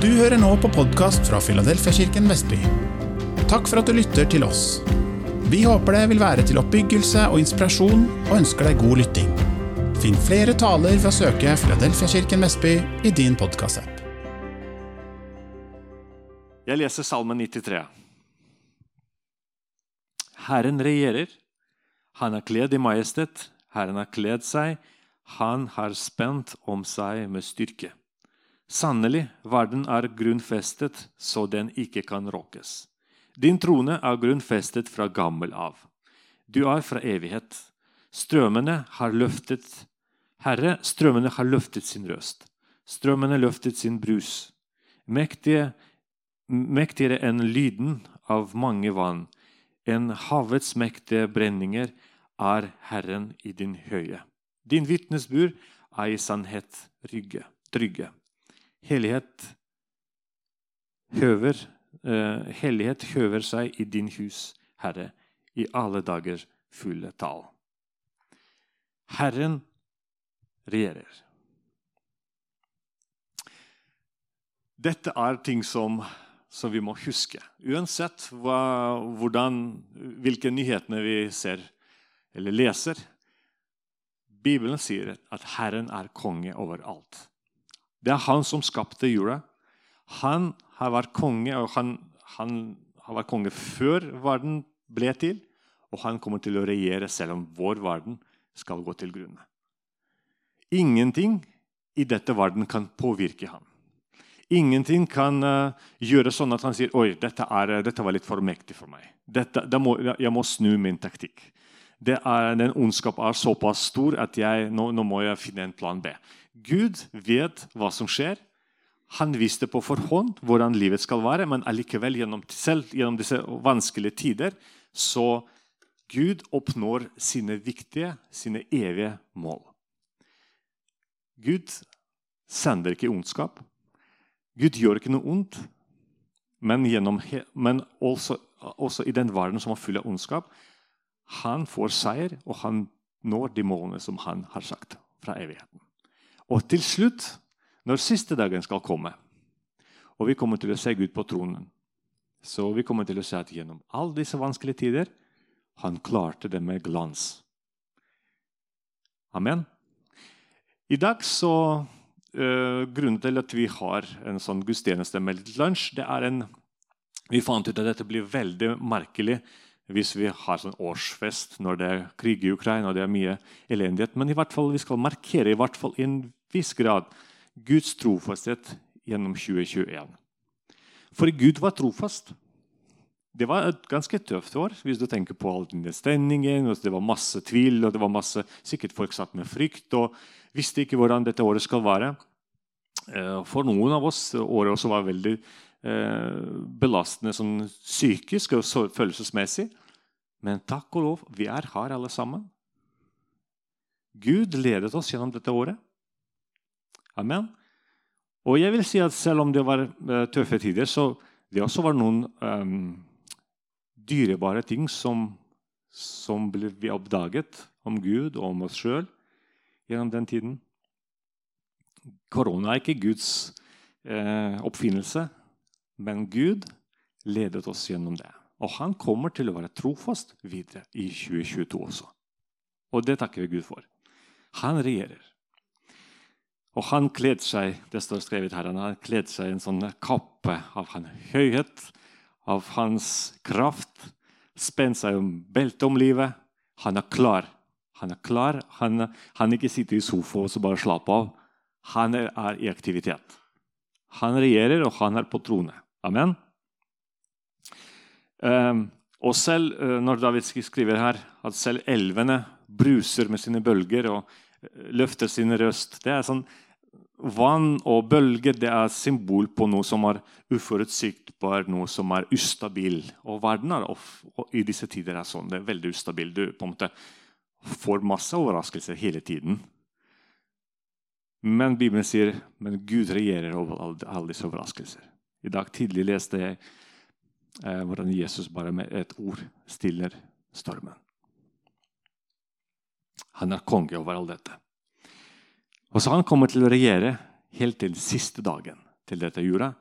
Du hører nå på podkast fra Filadelfiakirken Vestby. Takk for at du lytter til oss. Vi håper det vil være til oppbyggelse og inspirasjon, og ønsker deg god lytting. Finn flere taler ved å søke Filadelfiakirken Vestby i din podkastapp. Jeg leser Salmen 93. Herren regjerer. Han er kledd i majestet. Herren har kledd seg. Han har spent om seg med styrke. Sannelig, verden er grunnfestet så den ikke kan råkes. Din trone er grunnfestet fra gammel av. Du er fra evighet. Strømmene har løftet Herre, strømmene har løftet sin røst. Strømmene løftet sin brus. Mektige, mektigere enn lyden av mange vann. enn havets mektige brenninger er Herren i din høye. Din vitnesbyrd er i sannhet rygge, trygge. Hellighet høver, uh, hellighet høver seg i din hus, Herre, i alle dager fulle tall. Herren regjerer. Dette er ting som, som vi må huske. Uansett hva, hvordan, hvilke nyhetene vi ser eller leser. Bibelen sier at Herren er konge over alt. Det er han som skapte jorda. Han har vært konge, og han, han har vært konge før verden ble til. Og han kommer til å regjere selv om vår verden skal gå til grunne. Ingenting i dette verden kan påvirke ham. Ingenting kan uh, gjøre sånn at han sier oi, dette, er, dette var litt for mektig for meg. Dette, må, jeg må snu min taktikk. Er, den ondskap er såpass stor at jeg, nå, nå, må jeg finne en plan B. Gud vet hva som skjer. Han visste på forhånd hvordan livet skal være, men allikevel gjennom, selv gjennom disse vanskelige tider så Gud oppnår sine viktige, sine evige mål. Gud sender ikke ondskap. Gud gjør ikke noe ondt. Men, gjennom, men også, også, i den verden som er full av ondskap, han får seier, og han når de målene som han har sagt fra evigheten. Og til slutt, når siste dagen skal komme, og vi kommer til å se Gud på tronen, så vi kommer til å se at gjennom alle disse vanskelige tider han klarte det med glans. Amen. I dag så uh, Grunnen til at vi har en sånn gudstjeneste med litt lunsj, det er en Vi fant ut at dette blir veldig merkelig hvis vi har sånn årsfest når det er krig i Ukraina og det er mye elendighet. Men i hvert fall, vi skal markere i hvert fall en viss grad Guds trofasthet gjennom 2021. For Gud var trofast. Det var et ganske tøft år hvis du tenker på all den stemningen. Det var masse tvil, og det var masse, sikkert folk satt med frykt og visste ikke hvordan dette året skal være. Eh, for noen av oss året også var veldig eh, belastende sånn psykisk og følelsesmessig. Men takk og lov, vi er her alle sammen. Gud ledet oss gjennom dette året. Amen. Og jeg vil si at selv om det var uh, tøffe tider, så det også var noen um, dyrebare ting som, som ble vi oppdaget om Gud og om oss sjøl gjennom den tiden. Korona er ikke Guds eh, oppfinnelse, men Gud ledet oss gjennom det. Og han kommer til å være trofast videre i 2022 også. Og det takker vi Gud for. Han regjerer. Og han kledde seg det står skrevet her, han har kledd seg i en sånn kappe av hans høyhet, av hans kraft. Spent seg om beltet om livet. Han er klar. Han er klar. Han, han ikke sitter i sofa og bare slapper av. Han er, er, i aktivitet. Han regjerer, og han er på trone. Amen. Um, og selv uh, når David skriver her at selv elvene bruser med sine bølger og løfter sin røst. Det er sånn Vann og bølger det er symbol på noe som er uforutsigbart, noe som er ustabil. Og verden er off, og i disse tider er sånn. Det er veldig ustabil. Du på en måte får masse overraskelser hele tiden. Men Bibelen sier men Gud regjerer over alle disse overraskelser. I dag tidlig leste jeg eh, hvordan Jesus bare med et ord stiller stormen. Han er konge over alt dette. Og så Han kommer til å regjere helt til siste dagen. til dette jorda.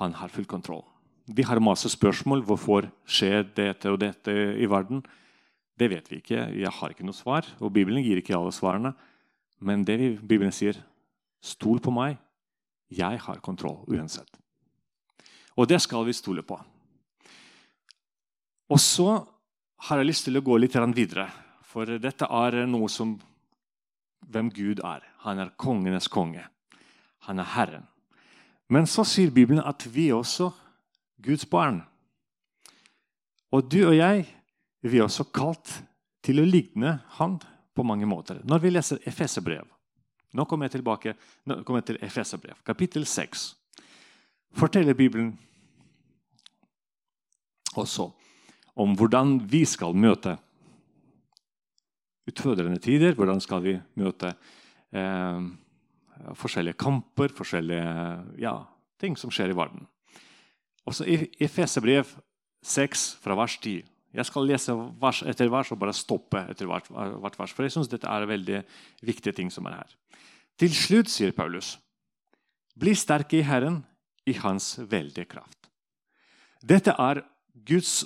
Han har full kontroll. Vi har masse spørsmål. Hvorfor skjer dette og dette i verden? Det vet vi ikke. Jeg har ikke noe svar. Og Bibelen gir ikke alle svarene. Men det Bibelen sier, stol på meg. Jeg har kontroll uansett. Og det skal vi stole på. Og så har jeg lyst til å gå litt videre. For dette er noe som hvem Gud er. Han er kongenes konge. Han er Herren. Men så sier Bibelen at vi er også Guds barn. Og du og jeg vi er også kalt til å ligne Han på mange måter. Når vi leser Efeserbrev Nå kommer jeg tilbake nå kommer jeg til Efeserbrev, kapittel 6. Forteller Bibelen også om hvordan vi skal møte utfordrende tider. Hvordan skal vi møte eh, forskjellige kamper, forskjellige ja, ting som skjer i verden. Også I Efesebrev 6, fra vers 10 Jeg skal lese vers etter vers og bare stoppe etter hvert, hvert vers. For jeg syns dette er veldig viktige ting som er her. Til slutt, sier Paulus, bli sterke i Herren, i Hans veldige kraft. Dette er Guds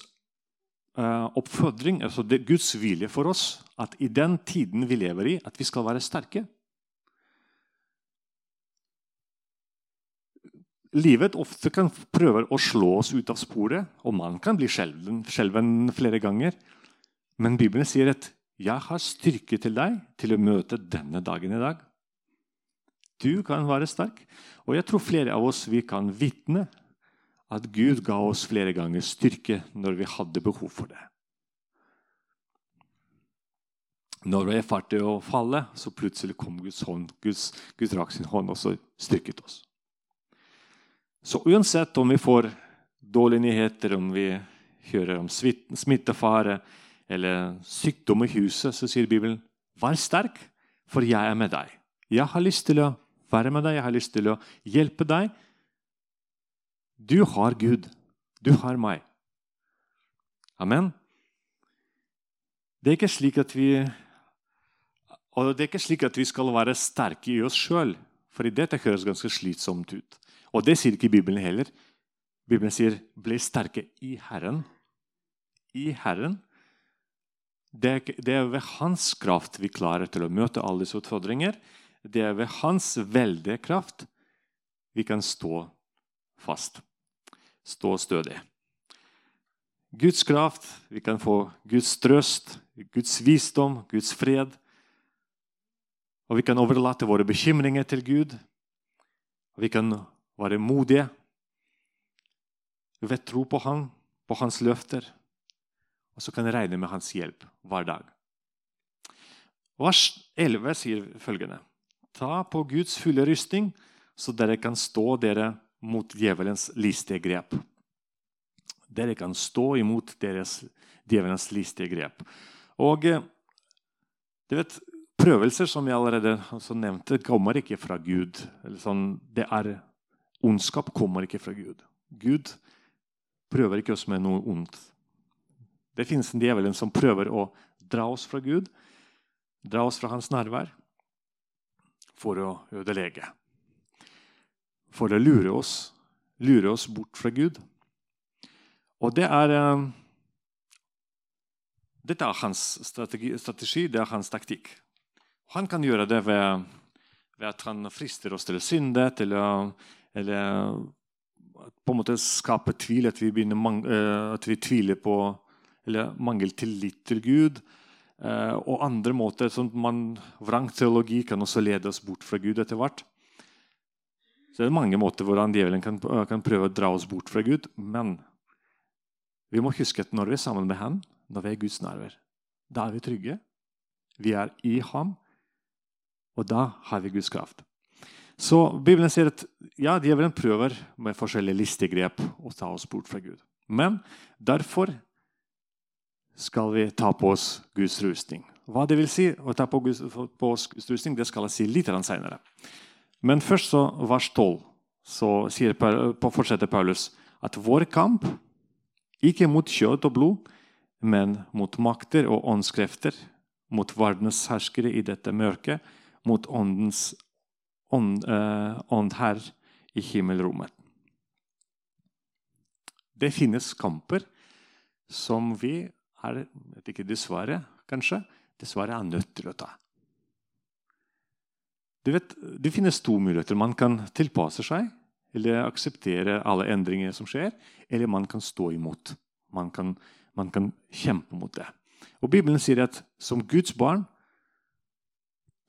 oppfordring, altså det Guds vilje for oss, at i den tiden vi lever i, at vi skal være sterke. Livet ofte kan prøve å slå oss ut av sporet, og man kan bli skjelven flere ganger. Men Bibelen sier at 'jeg har styrke til deg til å møte denne dagen i dag'. Du kan være sterk. Og jeg tror flere av oss vi kan vitne at Gud ga oss flere ganger styrke når vi hadde behov for det. Når vi er i å falle, så plutselig kom Guds hånd. Guds, Gud rakk sin hånd og så styrket oss. Så uansett om vi får dårlige nyheter, om vi hører om smittefare eller sykdom i huset, så sier Bibelen vær sterk, for jeg er med deg. Jeg har lyst til å være med deg, jeg har lyst til å hjelpe deg. Du har Gud. Du har meg. Amen. Det er ikke slik at vi slik at vi skal være sterke i oss sjøl, for dette høres ganske slitsomt ut. Og det sier ikke Bibelen heller. Bibelen sier 'bli sterke i Herren'. I Herren. Er, det er ved Hans kraft vi klarer til å møte alle disse utfordringer. Det er ved Hans veldige kraft vi kan stå fast stå stødig. Guds kraft, vi kan få Guds trøst, Guds visdom, Guds fred. Og vi kan overlate våre bekymringer til Gud. Og vi kan være modige ved tro på Han, på Hans løfter. Og så kan vi regne med Hans hjelp hver dag. Vers 11 sier følgende.: Ta på Guds fulle rysting, så dere kan stå dere mot djevelens listige grep. Dere kan stå imot deres, djevelens listige grep. Og eh, du vet, Prøvelser som jeg allerede nevnte, kommer ikke fra Gud. Sånn, det er Ondskap kommer ikke fra Gud. Gud prøver ikke oss med noe ondt. Det fins en djevelen som prøver å dra oss fra Gud, dra oss fra hans nærvær, for å ødelegge for å lure oss, lure oss bort fra Gud. Og det er eh, Dette er hans strategi, strategi, det er hans taktikk. Han kan gjøre det ved, ved at han frister oss til å synde, til å eller på en måte skape tvil, at vi, eh, at vi tviler på eller mangel tillit til Gud. Eh, og andre måter. sånn man, Vrang teologi kan også lede oss bort fra Gud etter hvert. Så det er mange måter hvordan djevelen kan, kan, prøve å dra oss bort fra Gud. Men vi må huske at når vi er sammen med ham, når vi er Guds nerver, da er vi trygge. Vi er i Ham, og da har vi Guds kraft. Så Bibelen sier at ja, djevelen prøver med forskjellige listegrep å ta oss bort fra Gud. Men derfor skal vi ta på oss Guds rustning. Hva det vil si å ta på, Guds, på oss Guds rustning, det skal jeg si litt senere. Men først så vers 12 så sier, fortsetter Paulus at vår kamp ikke mot kjøtt og blod, men mot makter og åndskrefter, mot verdens herskere i dette mørket, mot åndens ånd, eh, ånd her i himmelrommet. Det finnes kamper som vi er ikke dessverre, kanskje, dessverre er nødt til å ta. Du vet, Det finnes to muligheter. Man kan tilpasse seg eller akseptere alle endringer som skjer, eller man kan stå imot. Man kan, man kan kjempe mot det. Og Bibelen sier at som Guds barn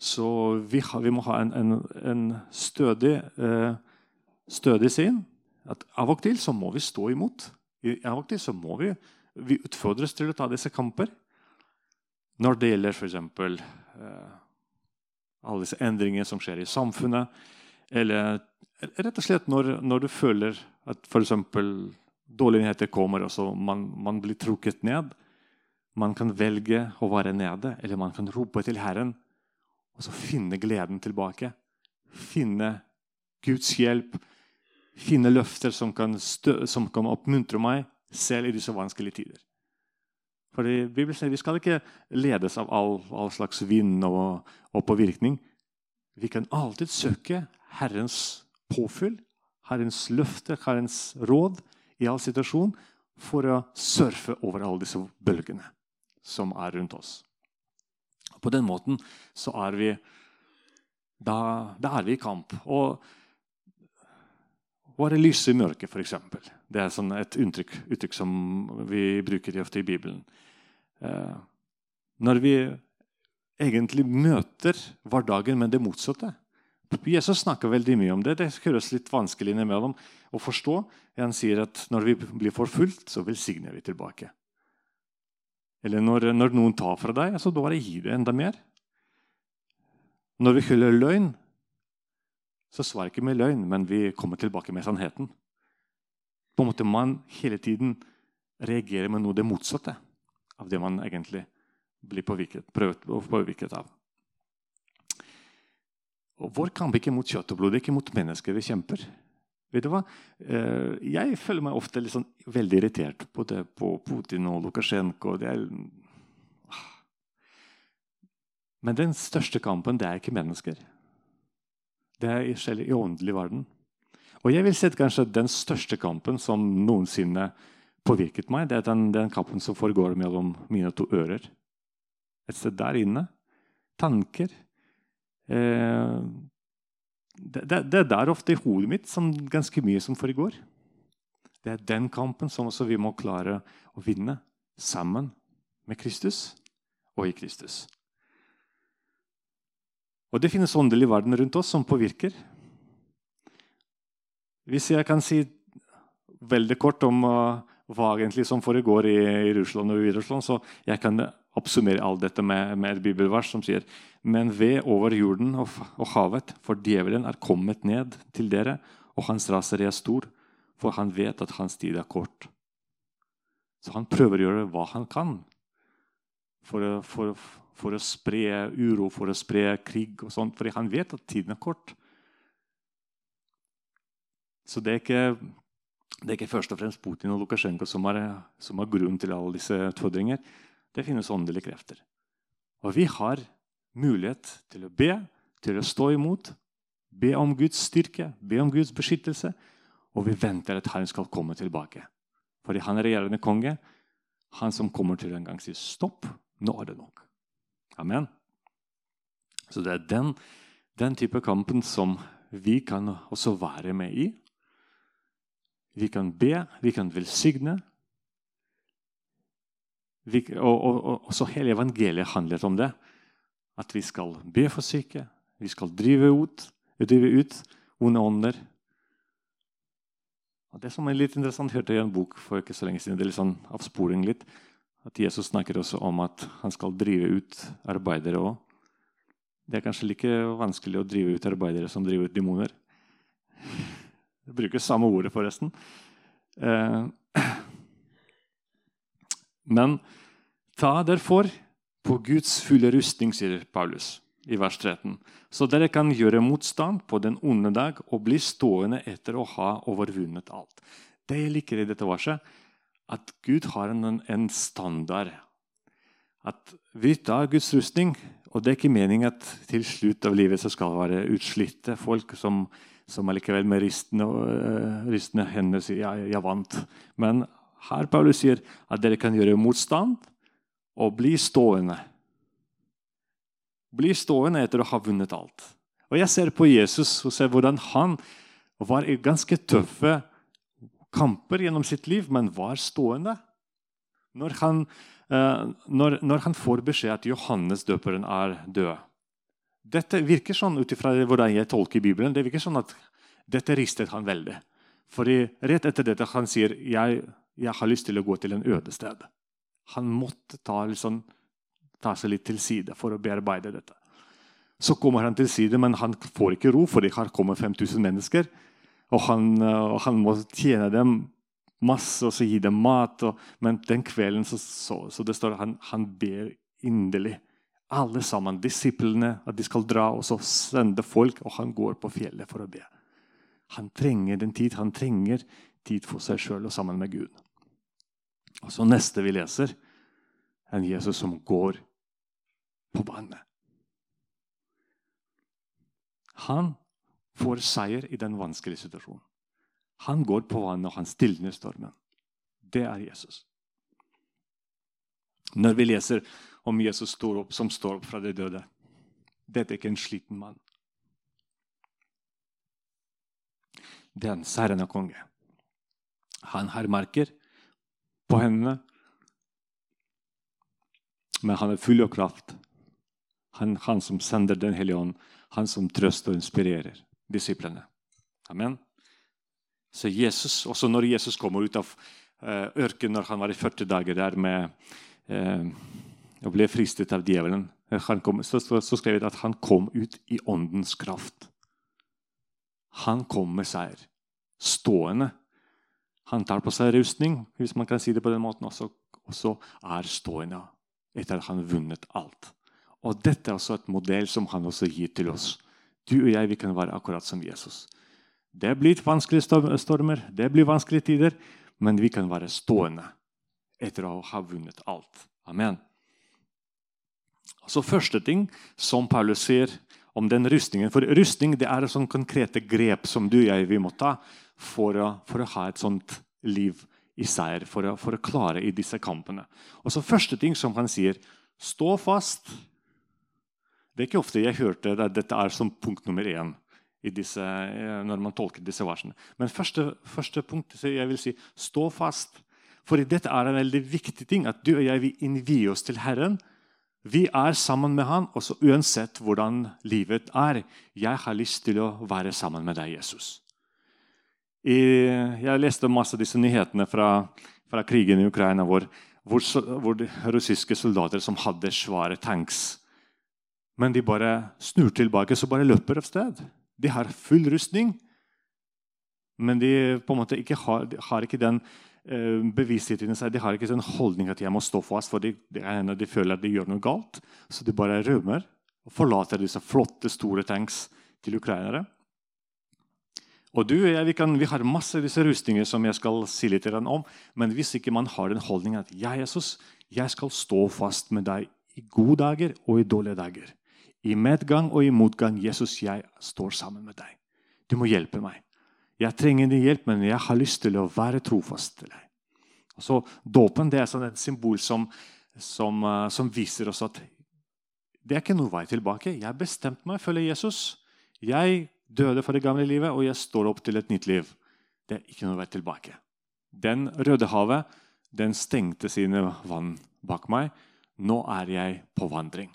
så vi, ha, vi må ha en, en, en stødig, eh, stødig sinn. At av og til så må vi stå imot. Av og til så må vi, vi utfordres til å ta disse kamper. Når det gjelder f.eks. Eh, alle disse endringene som skjer i samfunnet. Eller rett og slett når, når du føler at f.eks. dårlige nyheter kommer, og man, man blir trukket ned. Man kan velge å være nede, eller man kan rope til Herren og så finne gleden tilbake. Finne Guds hjelp. Finne løfter som kan, stø, som kan oppmuntre meg selv i disse vanskelige tider. For Bibelen sier Vi skal ikke ledes av all, all slags vind og, og, påvirkning. Vi kan alltid søke Herrens påfyll, Herrens løfte, Herrens råd i all situasjon for å surfe over alle disse bølgene som er rundt oss. På den måten så er vi da, da er vi i kamp. Og hva er lyset i mørket, f.eks.? Det er sånn et uttrykk, uttrykk, som vi bruker ofte i Bibelen. Eh, når vi egentlig møter hverdagen med det motsatte. Jesus snakker veldig mye om det. Det høres litt vanskelig innimellom å forstå. Han sier at når vi blir forfulgt, så velsigner vi tilbake. Eller når, når noen tar fra deg, så bare gir det enda mer. Når vi hyller løgn, så svarer ikke med løgn, men vi kommer tilbake med sannheten. På en måte Man hele tiden reagerer med noe det motsatte av det man egentlig blir påvirket, prøvd å påvirket av. Og Vår kamp er ikke mot kjøtt og blod, det er ikke mot mennesker vi kjemper. Vet du hva? Eh, jeg føler meg ofte sånn, veldig irritert på det på Putin og Lukasjenko. Er... Ah. Men den største kampen det er ikke mennesker. Det er selv i åndelig verden. Og jeg vil si at kanskje den største kampen som noensinne påvirket meg, det er den, den kampen som foregår mellom mine to ører. Et sted der inne. Tanker. Eh, det, det, det, er der ofte i hodet mitt som ganske mye som foregår. Det er den kampen som også vi må klare å vinne sammen med Kristus og i Kristus. Og Det finnes åndelig verden rundt oss som påvirker. Hvis jeg kan si veldig kort om uh, hva egentlig som foregår i, i Russland og i Hviterussland. så jeg kan oppsummere alt dette med, med, et bibelvers som sier Men ved over jorden og, og, havet, for djevelen er kommet ned til dere, og hans raseri er stor, for han vet at hans tid er kort. Så han prøver å gjøre hva han kan for, for, for å spre uro, for å spre krig og sånt, fordi han vet at tiden er kort. Så det er ikke, det er ikke først og fremst Putin og Lukasjenko som har, som er grunnen til alle disse utfordringer. Det finnes åndelige krefter. Og vi har mulighet til å be, til å stå imot, be om Guds styrke, be om Guds beskyttelse. Og vi venter at Herren skal komme tilbake. Fordi han er regjerende konge. Han som kommer til en gang sier stopp, nå er det nok. Amen. Så det er den, den type kampen som vi kan også være med i. Vi kan be, vi kan velsigne, og, og, og, og, så hele evangeliet handlet om det. At vi skal be for syke, vi skal drive ut, drive ut onde ånder. Og det som er litt interessant, hørte jeg i en bok for ikke så lenge siden. det er litt sånn avsporing litt, At Jesus snakker også om at han skal drive ut arbeidere òg. Det er kanskje like vanskelig å drive ut arbeidere som drive ut demoner. Jeg bruker samme ordet, forresten. Eh, men ta derfor på Guds fulle rustning, sier Paulus i vers 13, så dere kan gjøre motstand på den onde dag og bli stående etter å ha overvunnet alt. Det jeg liker i dette verset, at Gud har en, en standard. At vi tar Guds rustning, og det er ikke meningen at til slutt av livet så skal det være utslitte folk som som allikevel med ristende, uh, ristende hender sier ja, jeg vant. Men her Paulus sier at dere kan gjøre motstand og bli stående. Bli stående etter å ha vunnet alt. Og Jeg ser på Jesus og ser hvordan han var i ganske tøffe kamper gjennom sitt liv, men var stående. Når han, uh, når, når han får beskjed at Johannes døperen er død Dette virker sånn ut ifra hvordan jeg tolker Bibelen. Det virker sånn at dette ristet han veldig. Fordi Rett etter dette han sier jeg, jeg har lyst til å gå til en øde sted. Han måtte ta, liksom, ta seg litt til side for å bearbeide dette. Så kommer han til side, men han får ikke ro, fordi her kommer 5000 mennesker. Og han, og han må tjene dem masse og så gi dem mat. Og, men den kvelden så, så, så det står han, han ber inderlig. Alle sammen, disiplene, at de skal dra og så sende folk. Og han går på fjellet for å be. Han trenger den tid. Han trenger tid for seg sjøl og sammen med Gud. Og så neste vi leser, er en Jesus som går på vannet. Han får seier i den vanskelige situasjonen. Han går på vannet, og han stilner stormen. Det er Jesus. Når vi leser om Jesus står opp, som står opp fra de døde Dette er ikke en sliten mann. Det er en seirende konge. Han har merker på hendene. Men han er full av kraft. Han, han som sender Den hellige ånd, han som trøster og inspirerer disiplene. Amen. Så Jesus, Også når Jesus kommer ut av uh, ørkenen når han var i 40 dager der med, uh, og ble fristet av djevelen, kom, så, så, så skrev det at han kom ut i åndens kraft. Han kom med seier. Stående han tar på seg rustning, hvis man kan si det på den måten, og så, og så er stående etter at han vunnet alt. Og Dette er også et modell som han også gir til oss. Du og jeg vi kan være akkurat som Jesus. Det blir vanskelige stormer, det blir vanskelige tider, men vi kan være stående etter å ha vunnet alt. Amen. Så Første ting som Paulus sier om den rustningen For rustning det er sånn konkrete grep som du og jeg vi må ta for å, for å ha et sånt liv i seier, for å, for å klare i disse kampene. Og så Første ting som han sier, stå fast. Det er ikke ofte jeg hørte at dette er som punkt nummer én disse, eh, når man tolker disse versene. Men første, første punkt jeg vil si, stå fast. For dette er en veldig viktig ting, at du og jeg vil innvie oss til Herren. Vi er sammen med Han, også uansett hvordan livet er. Jeg har lyst til å være sammen med deg, Jesus. I, jeg leste masse av disse nyhetene fra, fra krigen i Ukraina, hvor, hvor, hvor russiske soldater som hadde svære tanks Men de bare snur tilbake, så bare løper av sted. De har full rustning, men de på en måte ikke har, har ikke den bevisstheten i seg. De har ikke den holdning at jeg må stå fast, for de, de, føler at de gjør noe galt. Så de bare rømmer og forlater disse flotte, store tanks til ukrainere. Og du jeg, vi, kan, vi, har masse av disse rustninger som jeg skal si litt om. Men hvis ikke man har den holdningen at ja, Jesus, jeg skal stå fast med deg i gode dager og i dårlige dager. I medgang og i motgang. Jesus, jeg står sammen med deg. Du må hjelpe meg. Jeg trenger din hjelp, men jeg har lyst til å være trofast til deg. Så Dåpen er sånn et symbol som, som, uh, som, viser oss at det er ikke noen vei tilbake. Jeg har bestemt meg for å følge Jesus. Jeg døde for det gamle livet, og jeg står opp til et nytt liv. Det er ikke noe vei tilbake. Den Rødehavet den stengte sine vann bak meg. Nå er jeg på vandring.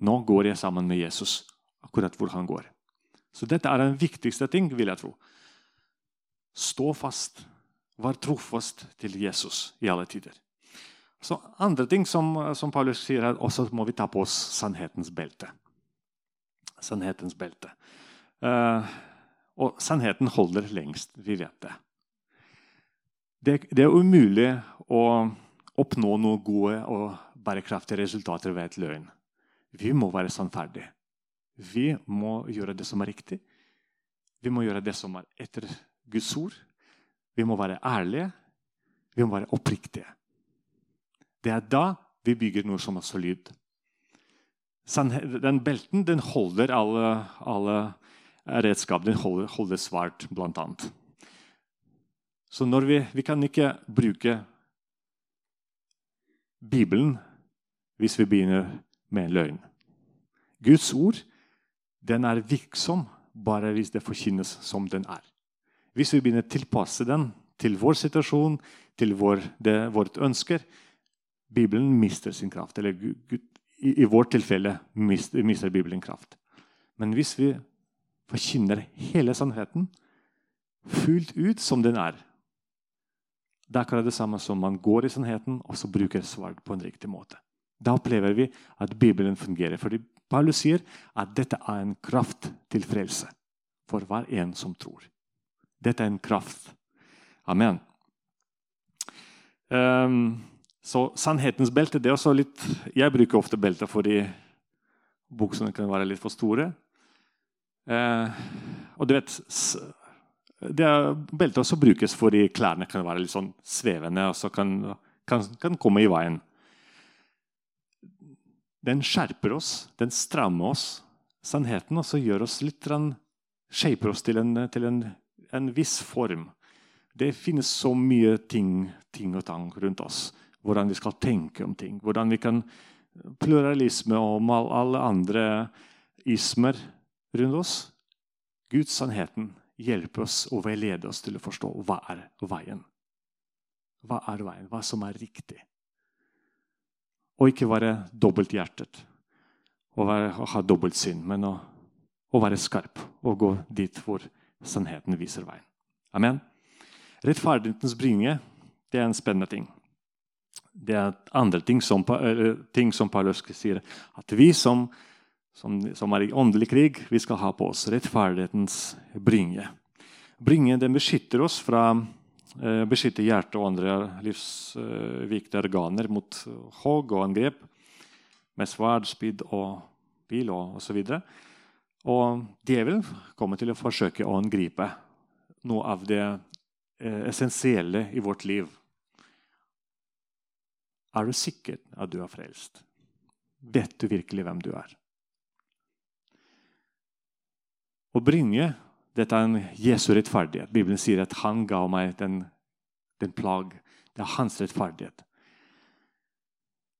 Nå går jeg sammen med Jesus akkurat hvor han går. Så dette er den viktigste ting, vil jeg tro. Stå fast. Vær trofast til Jesus i alle tider. Så Andre ting som, som Paulus sier, er også må vi ta på oss sannhetens belte. Sannhetens belte. Uh, og sannheten holder lengst. Vi vet det. det. Det, er umulig å oppnå noen gode og bærekraftige resultater ved et løgn. Vi må være sannferdige. Vi må gjøre det som er riktig. Vi må gjøre det som er etter Guds ord. Vi må være ærlige. Vi må være oppriktige. Det er da vi bygger noe som er solid. Den belten den holder alle, alle redskap. Den holder, holder svart, annet. Så når vi, vi kan ikke bruke Bibelen hvis vi begynner med en løgn. Guds ord den er virksom bare hvis det forkynnes som den er. Hvis vi begynner å tilpasse den til vår situasjon, til vår, det, vårt ønsker Bibelen mister sin kraft. Eller Gud, i, i, vårt tilfelle mister, mister Bibelen kraft. Men hvis vi forkynner hele sannheten fullt ut som den er Det er akkurat det samme som man går i sannheten og så bruker svar på en riktig måte. Da opplever vi at Bibelen fungerer. Fordi Paulus sier at dette er en kraft til frelse for hver en som tror. Dette er en kraft. Amen. Um, så sannhetens belte det er også litt Jeg bruker ofte belter fordi buksene kan være litt for store. Uh, og du vet det Belter også brukes fordi klærne kan være litt sånn svevende og så kan, kan, kan komme i veien. Den skjerper oss, den strammer oss, sannheten, og så gjør oss litt Shaper oss til, en, til en, en viss form. Det finnes så mye ting, ting og tang rundt oss hvordan vi skal tenke om ting. Hvordan vi kan Pluralisme om alle andre ismer rundt oss. Guds sannheten hjelper oss og veileder oss til å forstå hva er veien. Hva er veien? Hva som er riktig? Og ikke være dobbelthjertet og, ha dobbeltsyn, men å, å, være skarp og gå dit hvor sannheten viser veien. Amen. Rettferdighetens bringe det er en spennende ting det er andre ting som, ting som Paulus sier. At vi som, som, som, er i åndelig krig, vi skal ha på oss rettferdighetens bringe. Bringe den beskytter oss fra eh, beskytter hjertet og andre livsviktige organer mot hogg og angrep med sverd, spyd og pil og osv. Og djevelen kommer til å forsøke å angripe noe av det eh, essensielle i vårt liv er du sikker at du er frelst? Vet du virkelig hvem du er? Å bringe dette er en Jesu rettferdighet. Bibelen sier at han ga meg den, den plag. Det er hans rettferdighet.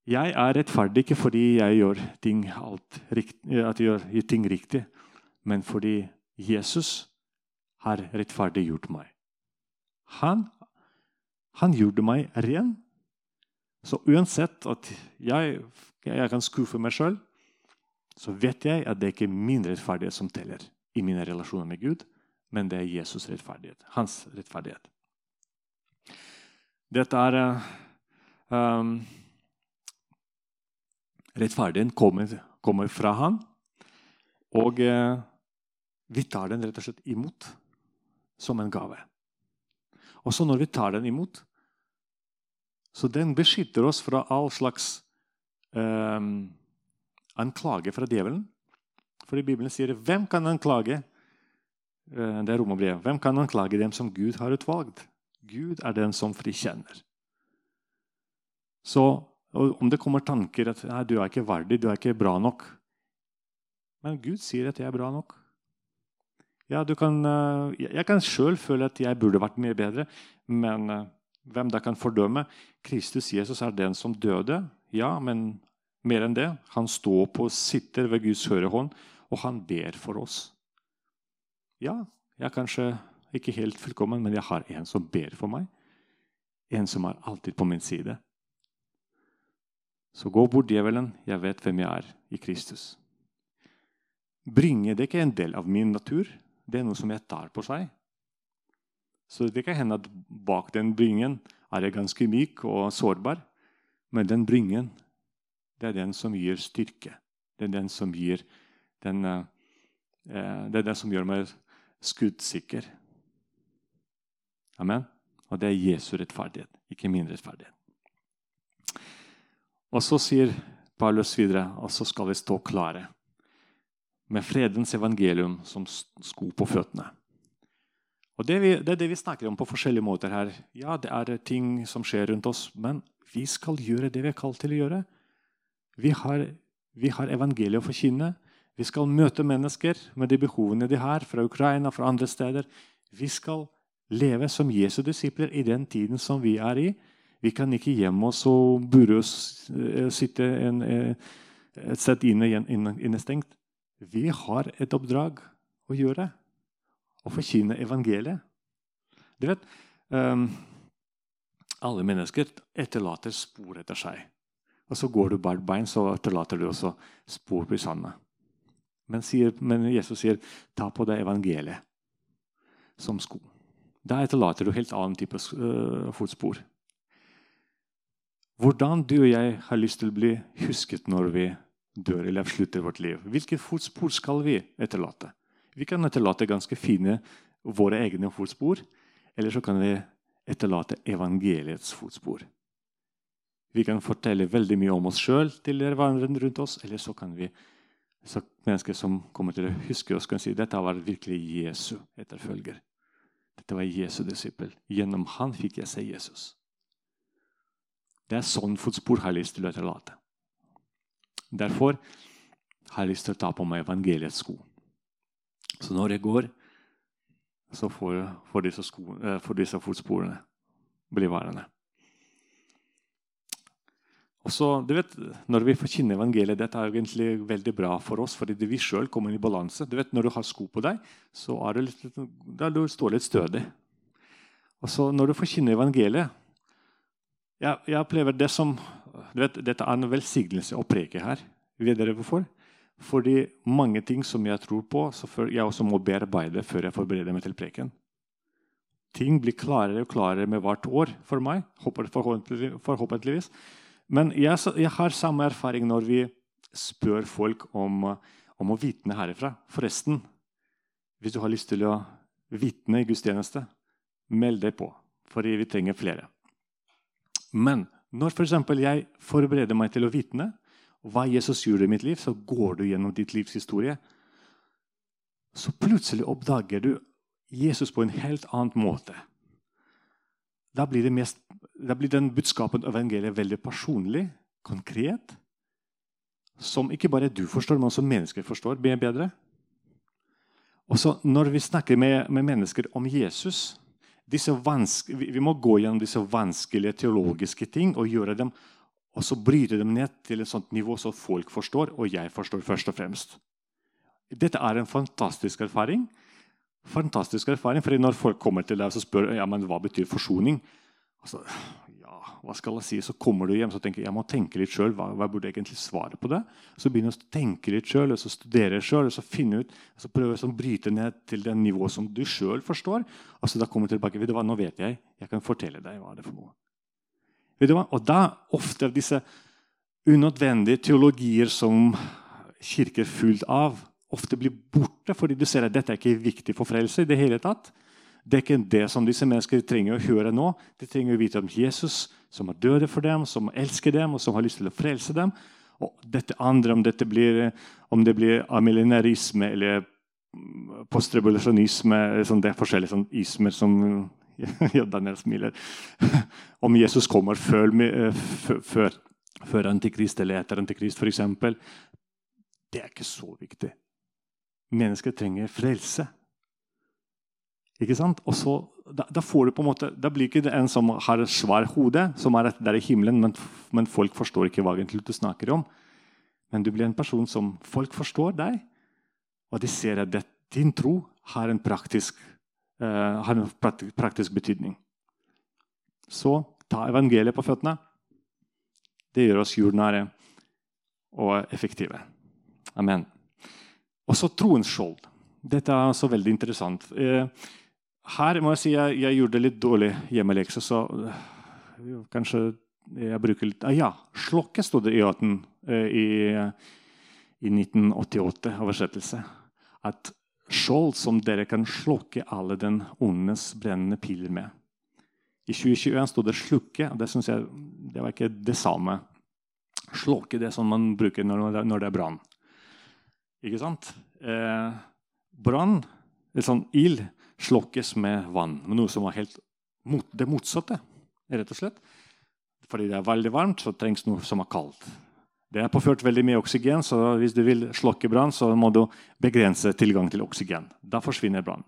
Jeg er rettferdig ikke fordi jeg gjør ting, alt, at jeg gjør ting riktig, men fordi Jesus har rettferdiggjort meg. Han, han gjorde meg ren så uansett at jeg, jeg kan skuffe meg sjøl, så vet jeg at det er ikke min rettferdighet som teller i mine relasjoner med Gud, men det er Jesus' rettferdighet. Hans rettferdighet. Dette er um, Rettferdigheten kommer, kommer, fra Han, og eh, vi tar den rett og slett imot som en gave. Og så når vi tar den imot, så den beskytter oss fra all slags eh, anklage fra djevelen. Fordi Bibelen sier 'Hvem kan anklage?' Eh, det er romerbrevet. Hvem kan anklage dem som Gud har utvalgt? Gud er den som frikjenner. Så om det kommer tanker at nei, 'du er ikke verdig, du er ikke bra nok' Men Gud sier at jeg er bra nok. Ja, kan, eh, jeg kan sjøl føle at jeg burde vært mye bedre, men eh, hvem da kan fordømme? Kristus Jesus er den som døde. Ja, men mer enn det. Han står på, sitter ved Guds høyrehånd, og han ber for oss. Ja, jeg er kanskje ikke helt fullkommen, men jeg har en som ber for meg. En som er alltid på min side. Så gå bort, djevelen. Jeg vet hvem jeg er i Kristus. Bringe det ikke en del av min natur. Det er noe som jeg tar på seg. Så det kan hende at bak den bringen er jeg ganske myk og sårbar. Men den bringen, det er den som gir styrke. Det er den som gir den, eh, Det er den som gjør meg skuddsikker. Amen. Og det er Jesu rettferdighet, ikke min rettferdighet. Og så sier Paulus videre, og så skal vi stå klare med fredens evangelium som sko på føttene. Og det, vi, det, er det vi snakker om på forskjellige måter her. Ja, det er ting som skjer rundt oss, men vi skal gjøre det vi er kalt til å gjøre. Vi har, vi har evangeliet å forkynne. Vi skal møte mennesker med de behovene de har, fra Ukraina fra andre steder. Vi skal leve som Jesu disipler i den tiden som vi er i. Vi kan ikke gjemme oss og oss, eh, sitte en, eh, et sted inne, innestengt. Vi har et oppdrag å gjøre. Å forkynne evangeliet. Du vet, um, Alle mennesker etterlater spor etter seg. Og så går du barbeint, så etterlater du også spor på sanda. Men, men, Jesus sier, 'Ta på deg evangeliet som sko'. Da etterlater du helt annen type uh, fotspor. Hvordan du og jeg har lyst til å bli husket når vi dør eller avslutter vårt liv. Hvilke fotspor skal vi etterlate? Vi kan etterlate ganske fine våre egne fotspor. Eller så kan vi etterlate evangeliets fotspor. Vi kan fortelle veldig mye om oss sjøl til hverandre rundt oss. Eller så kan vi så mennesker som kommer til å huske oss, kan si dette var virkelig Jesu etterfølger. Dette var Jesu disippel. Gjennom han fikk jeg se Jesus. Det er sånn fotspor har jeg lyst til å etterlate. Derfor har jeg lyst til å ta på meg evangeliets sko. Så når jeg går, så får, får, disse, sko, eh, får disse, fotsporene bli værende. Og så, du vet, Når vi forkynner evangeliet, dette er egentlig veldig bra for oss, fordi vi sjøl kommer i balanse. Du vet, Når du har sko på deg, så er du litt, da du står litt stødig. Og så Når du forkynner evangeliet jeg, jeg opplever det som du vet, Dette er en velsignelse å preke her. Vet dere hvorfor? Fordi mange ting som jeg tror på, så jeg også må bearbeide før jeg forbereder meg til preken. Ting blir klarere og klarere med hvert år for meg. forhåpentligvis. Men jeg, jeg, har samme erfaring når vi spør folk om, om å vitne herifra. Forresten, hvis du har lyst til å vitne i gudstjeneste, meld deg på. Fordi vi trenger flere. Men når for jeg forbereder meg til å vitne hva Jesus gjorde i mitt liv, så går du gjennom ditt livs historie. Så plutselig oppdager du Jesus på en helt annen måte. Da blir, mest, da blir den budskapen av evangeliet veldig personlig, konkret. Som ikke bare du forstår, men også mennesker forstår bedre. Og så Når vi snakker med, med mennesker om Jesus, vi må gå gjennom disse vanskelige teologiske ting og gjøre dem, og så bryte dem ned til et sånt nivå så folk forstår, og jeg forstår først og fremst. Dette er en fantastisk erfaring. Fantastisk erfaring, fordi Når folk kommer til deg og spør ja, men hva betyr forsoning, altså, hva skal jeg si? Så kommer du hjem og tenker jeg må tenke litt sjøl. Hva, hva, burde jeg egentlig svare på det? Så begynner du å tenke litt sjøl, og så studere sjøl, og så finne ut, og så prøve å bryte ned til det nivået som du sjøl forstår. Og så da kommer du tilbake. vet du hva, Nå vet jeg. Jeg kan fortelle deg hva det er for noe. Vet du hva? Og da ofte disse unødvendige teologier som kirker fullt av, ofte blir borte fordi du ser at dette er ikke viktig for frelse i det hele tatt. Det er ikke det som disse menneskene trenger å høre nå. De trenger å vite om Jesus, som har døde for dem, som elsker dem og som har lyst til å frelse dem. Og dette andre, om, dette blir, om det blir amillenarisme eller postrevolusjonisme sånn Det er forskjellige sånn ismer som ja, Daniel smiler. Om Jesus kommer før, før, før antikrist eller etter antikrist, f.eks. Det er ikke så viktig. Mennesker trenger frelse. Ikke sant? Og så, da, da, får du på en måte, da blir ikke det en som har et svart hode, som er der i himmelen, men, men, folk forstår ikke hva egentlig du snakker om. Men du blir en person som folk forstår deg, og de ser at det, din tro har en praktisk, uh, har en praktisk, praktisk betydning. Så ta evangeliet på føttene. Det gjør oss jordnære og effektive. Amen. Og så troens skjold. Dette er også veldig interessant. Eh, her må jeg si jeg, jeg gjorde litt dårlig hjemmelekse, så øh, kanskje jeg bruker litt ah, Ja, slokket sto det i 18 eh, i, i 1988-oversettelse. At skjold som dere kan slokke alle den ondes brennende piler med. I 2021 sto det 'slukke'. og Det synes jeg det var ikke det samme. Slokke det som man bruker når, når det er brann. Ikke sant? Eh, brann, eller sånn ild, slokkes med vann. Noe som var helt mot, det motsatte. rett og slett. Fordi det er veldig varmt, så trengs noe som er kaldt. Det er påført veldig mye oksygen, så hvis du vil slokke brann, så må du begrense tilgang til oksygen. Da forsvinner brann.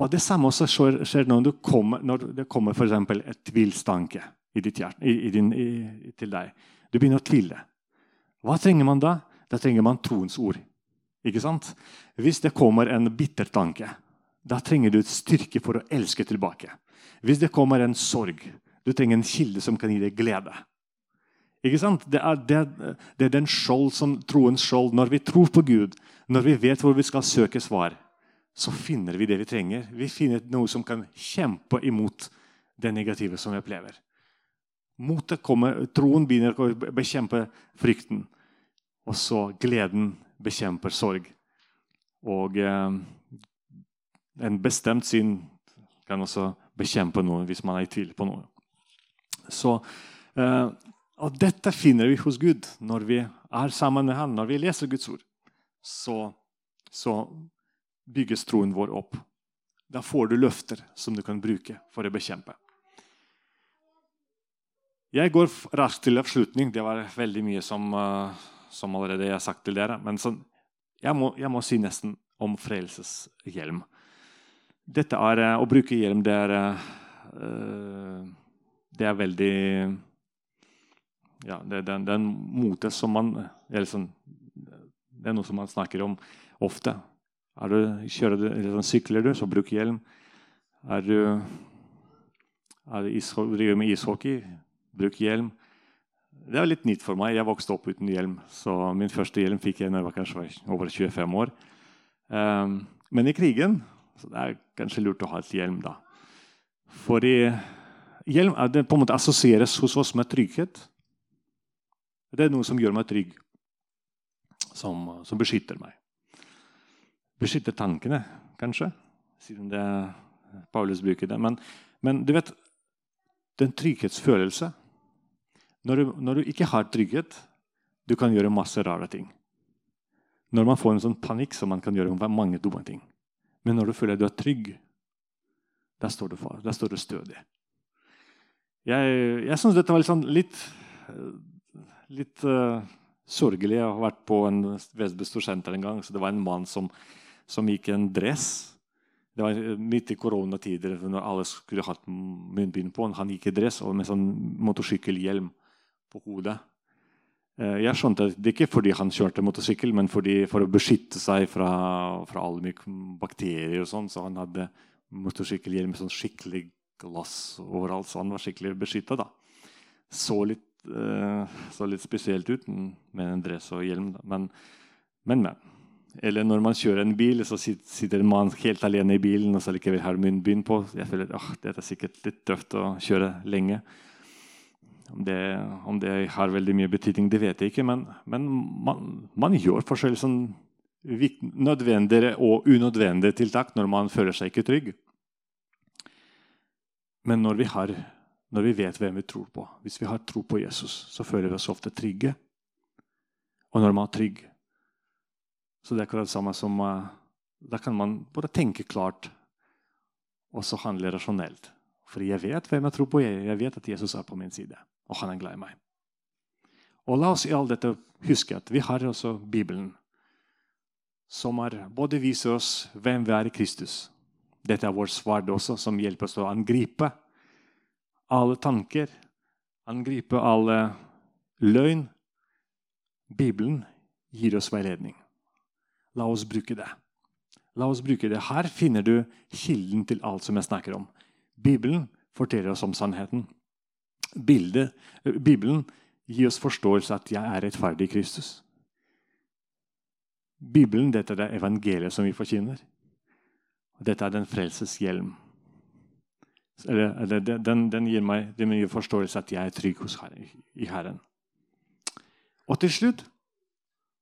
Og Det samme også skjer, skjer når, kommer, når, det kommer for et tvilstanke i ditt hjerte, i, i din, i, til deg. Du begynner å tvile. Hva trenger man da? Da trenger man troens ord. Ikke sant? Hvis det kommer en bitter tanke, da trenger du et styrke for å elske tilbake. Hvis det kommer en sorg, du trenger en kilde som kan gi deg glede. Ikke sant? Det er, det, det er den skjold som troens skjold. Når vi tror på Gud, når vi vet hvor vi skal søke svar, så finner vi det vi trenger. Vi finner noe som kan kjempe imot det negative som vi opplever. Motet kommer, Troen begynner å bekjempe frykten. Og så gleden bekjemper sorg. Og eh, en bestemt syn kan også bekjempe noe hvis man er i tvil på noe. Så, eh, og dette finner vi hos Gud når vi er sammen med ham, når vi leser Guds ord. Så, så bygges troen vår opp. Da får du løfter som du kan bruke for å bekjempe. Jeg går raskt til avslutning. Det var veldig mye som, uh, som allerede jeg har sagt til dere. Men sånn, jeg, må, jeg, må, si nesten om frelseshjelm. Dette er, uh, Å bruke hjelm, det er uh, det er veldig ja, det, det, det er en mote som man sånn, Det er noe som man snakker om ofte. Er du, kjører eller sykler du, så bruk hjelm. Er du, er driver med ishockey, bruk hjelm. Det er litt nytt for meg. Jeg vokste opp uten hjelm. Så min første hjelm fikk jeg da jeg var kanskje over 25 år. Um, men i krigen så det er kanskje lurt å ha et hjelm da. For Hjelm det på en måte assosieres hos oss med trygghet. Det er noe som gjør meg trygg, som, som beskytter meg. Beskytter tankene, kanskje, siden det Paulus bruker det. Men, men du vet, den trygghetsfølelse når du, når du, ikke har trygghet, du kan gjøre masse rare ting. Når man får en sånn panikk, så man kan gjøre mange dumme ting. Men når du føler at du er trygg, der står du, der står du stødig. Jeg, jeg syns dette var litt, sånn, litt, litt uh, sørgelig. Jeg har vært på en Vestby Storsenter en gang. så Det var en mann som, som gikk i en dress. Det var midt i koronatider, når alle skulle hatt munnbind på. Han gikk i dress og med sånn motorsykkelhjelm på hodet. Uh, jeg skjønte det ikke fordi han kjørte motorsykkel, men fordi, for å beskytte seg fra, fra alle bakterier. og sånn, Så han hadde motorsykkelhjelm med sånn skikkelig glass overalt, så han var skikkelig beskytta. Så, uh, så litt spesielt ut med en dress og hjelm. Men, men, men. Eller når man kjører en bil, så sitter man helt alene i bilen og så likevel har munnbind på. Jeg føler at det er sikkert litt tøft å kjøre lenge. Det, om det har veldig mye betydning, det vet jeg ikke. Men, men man, man, gjør forskjellige sånn nødvendige og unødvendige tiltak når man føler seg ikke trygg. Men når vi, har, når vi, vet hvem vi tror på, hvis vi har tro på Jesus, så føler vi oss ofte trygge. Og når man er trygg, så det er akkurat det samme som uh, Da kan man bare tenke klart og så handle rasjonelt. For jeg vet hvem jeg tror på. Jeg vet at Jesus er på min side, og han er glad i meg. Og La oss i all dette huske at vi har også Bibelen, som er, både viser oss hvem vi er i Kristus, dette er vårt sverd også, som hjelper oss å angripe alle tanker, angripe alle løgn. Bibelen gir oss veiledning. La oss bruke det. La oss bruke det. Her finner du kilden til alt som jeg snakker om. Bibelen forteller oss om sannheten. Bildet, Bibelen gir oss forståelse at jeg er rettferdig i Kristus. Bibelen dette er det evangeliet som vi forkynner. Dette er den frelses hjelm. Eller, eller den, den, gir meg den gir forståelse at jeg er trygg hos her, i Herren. Og til slutt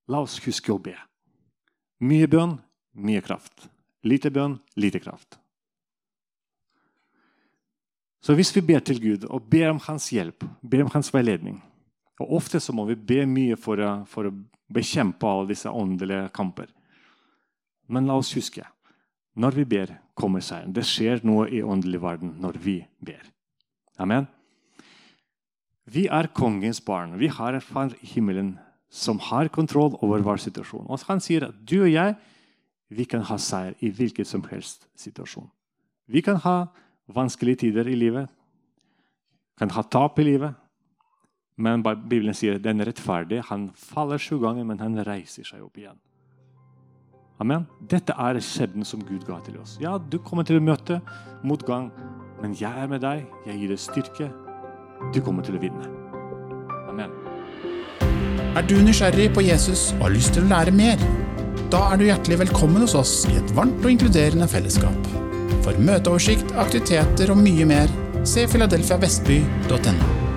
la oss huske å be. Mye bønn, mye kraft. Lite bønn, lite kraft. Så hvis vi ber til Gud og ber om hans hjelp, ber om hans veiledning og Ofte så må vi be mye for å, for å bekjempe alle disse åndelige kamper. Men la oss huske når vi ber, kommer seieren. Det skjer noe i åndelig verden når vi ber. Amen. Vi er kongens barn. Vi har en far i himmelen som har kontroll over hver situasjon. Og han sier at du og jeg vi kan ha seier i hvilken som helst situasjon. Vi kan ha vanskelige tider i livet, kan ha tap i livet. Men Bibelen sier at den rettferdige han faller sju ganger, men han reiser seg opp igjen. Amen. Dette er skjebnen som Gud ga til oss. Ja, du kommer til å møte motgang, men jeg er med deg. Jeg gir deg styrke. Du kommer til å vinne. Amen. Er du nysgjerrig på Jesus og har lyst til å lære mer? Da er du hjertelig velkommen hos oss i et varmt og inkluderende fellesskap. For møteoversikt, aktiviteter og mye mer, se filadelfiavestby.no.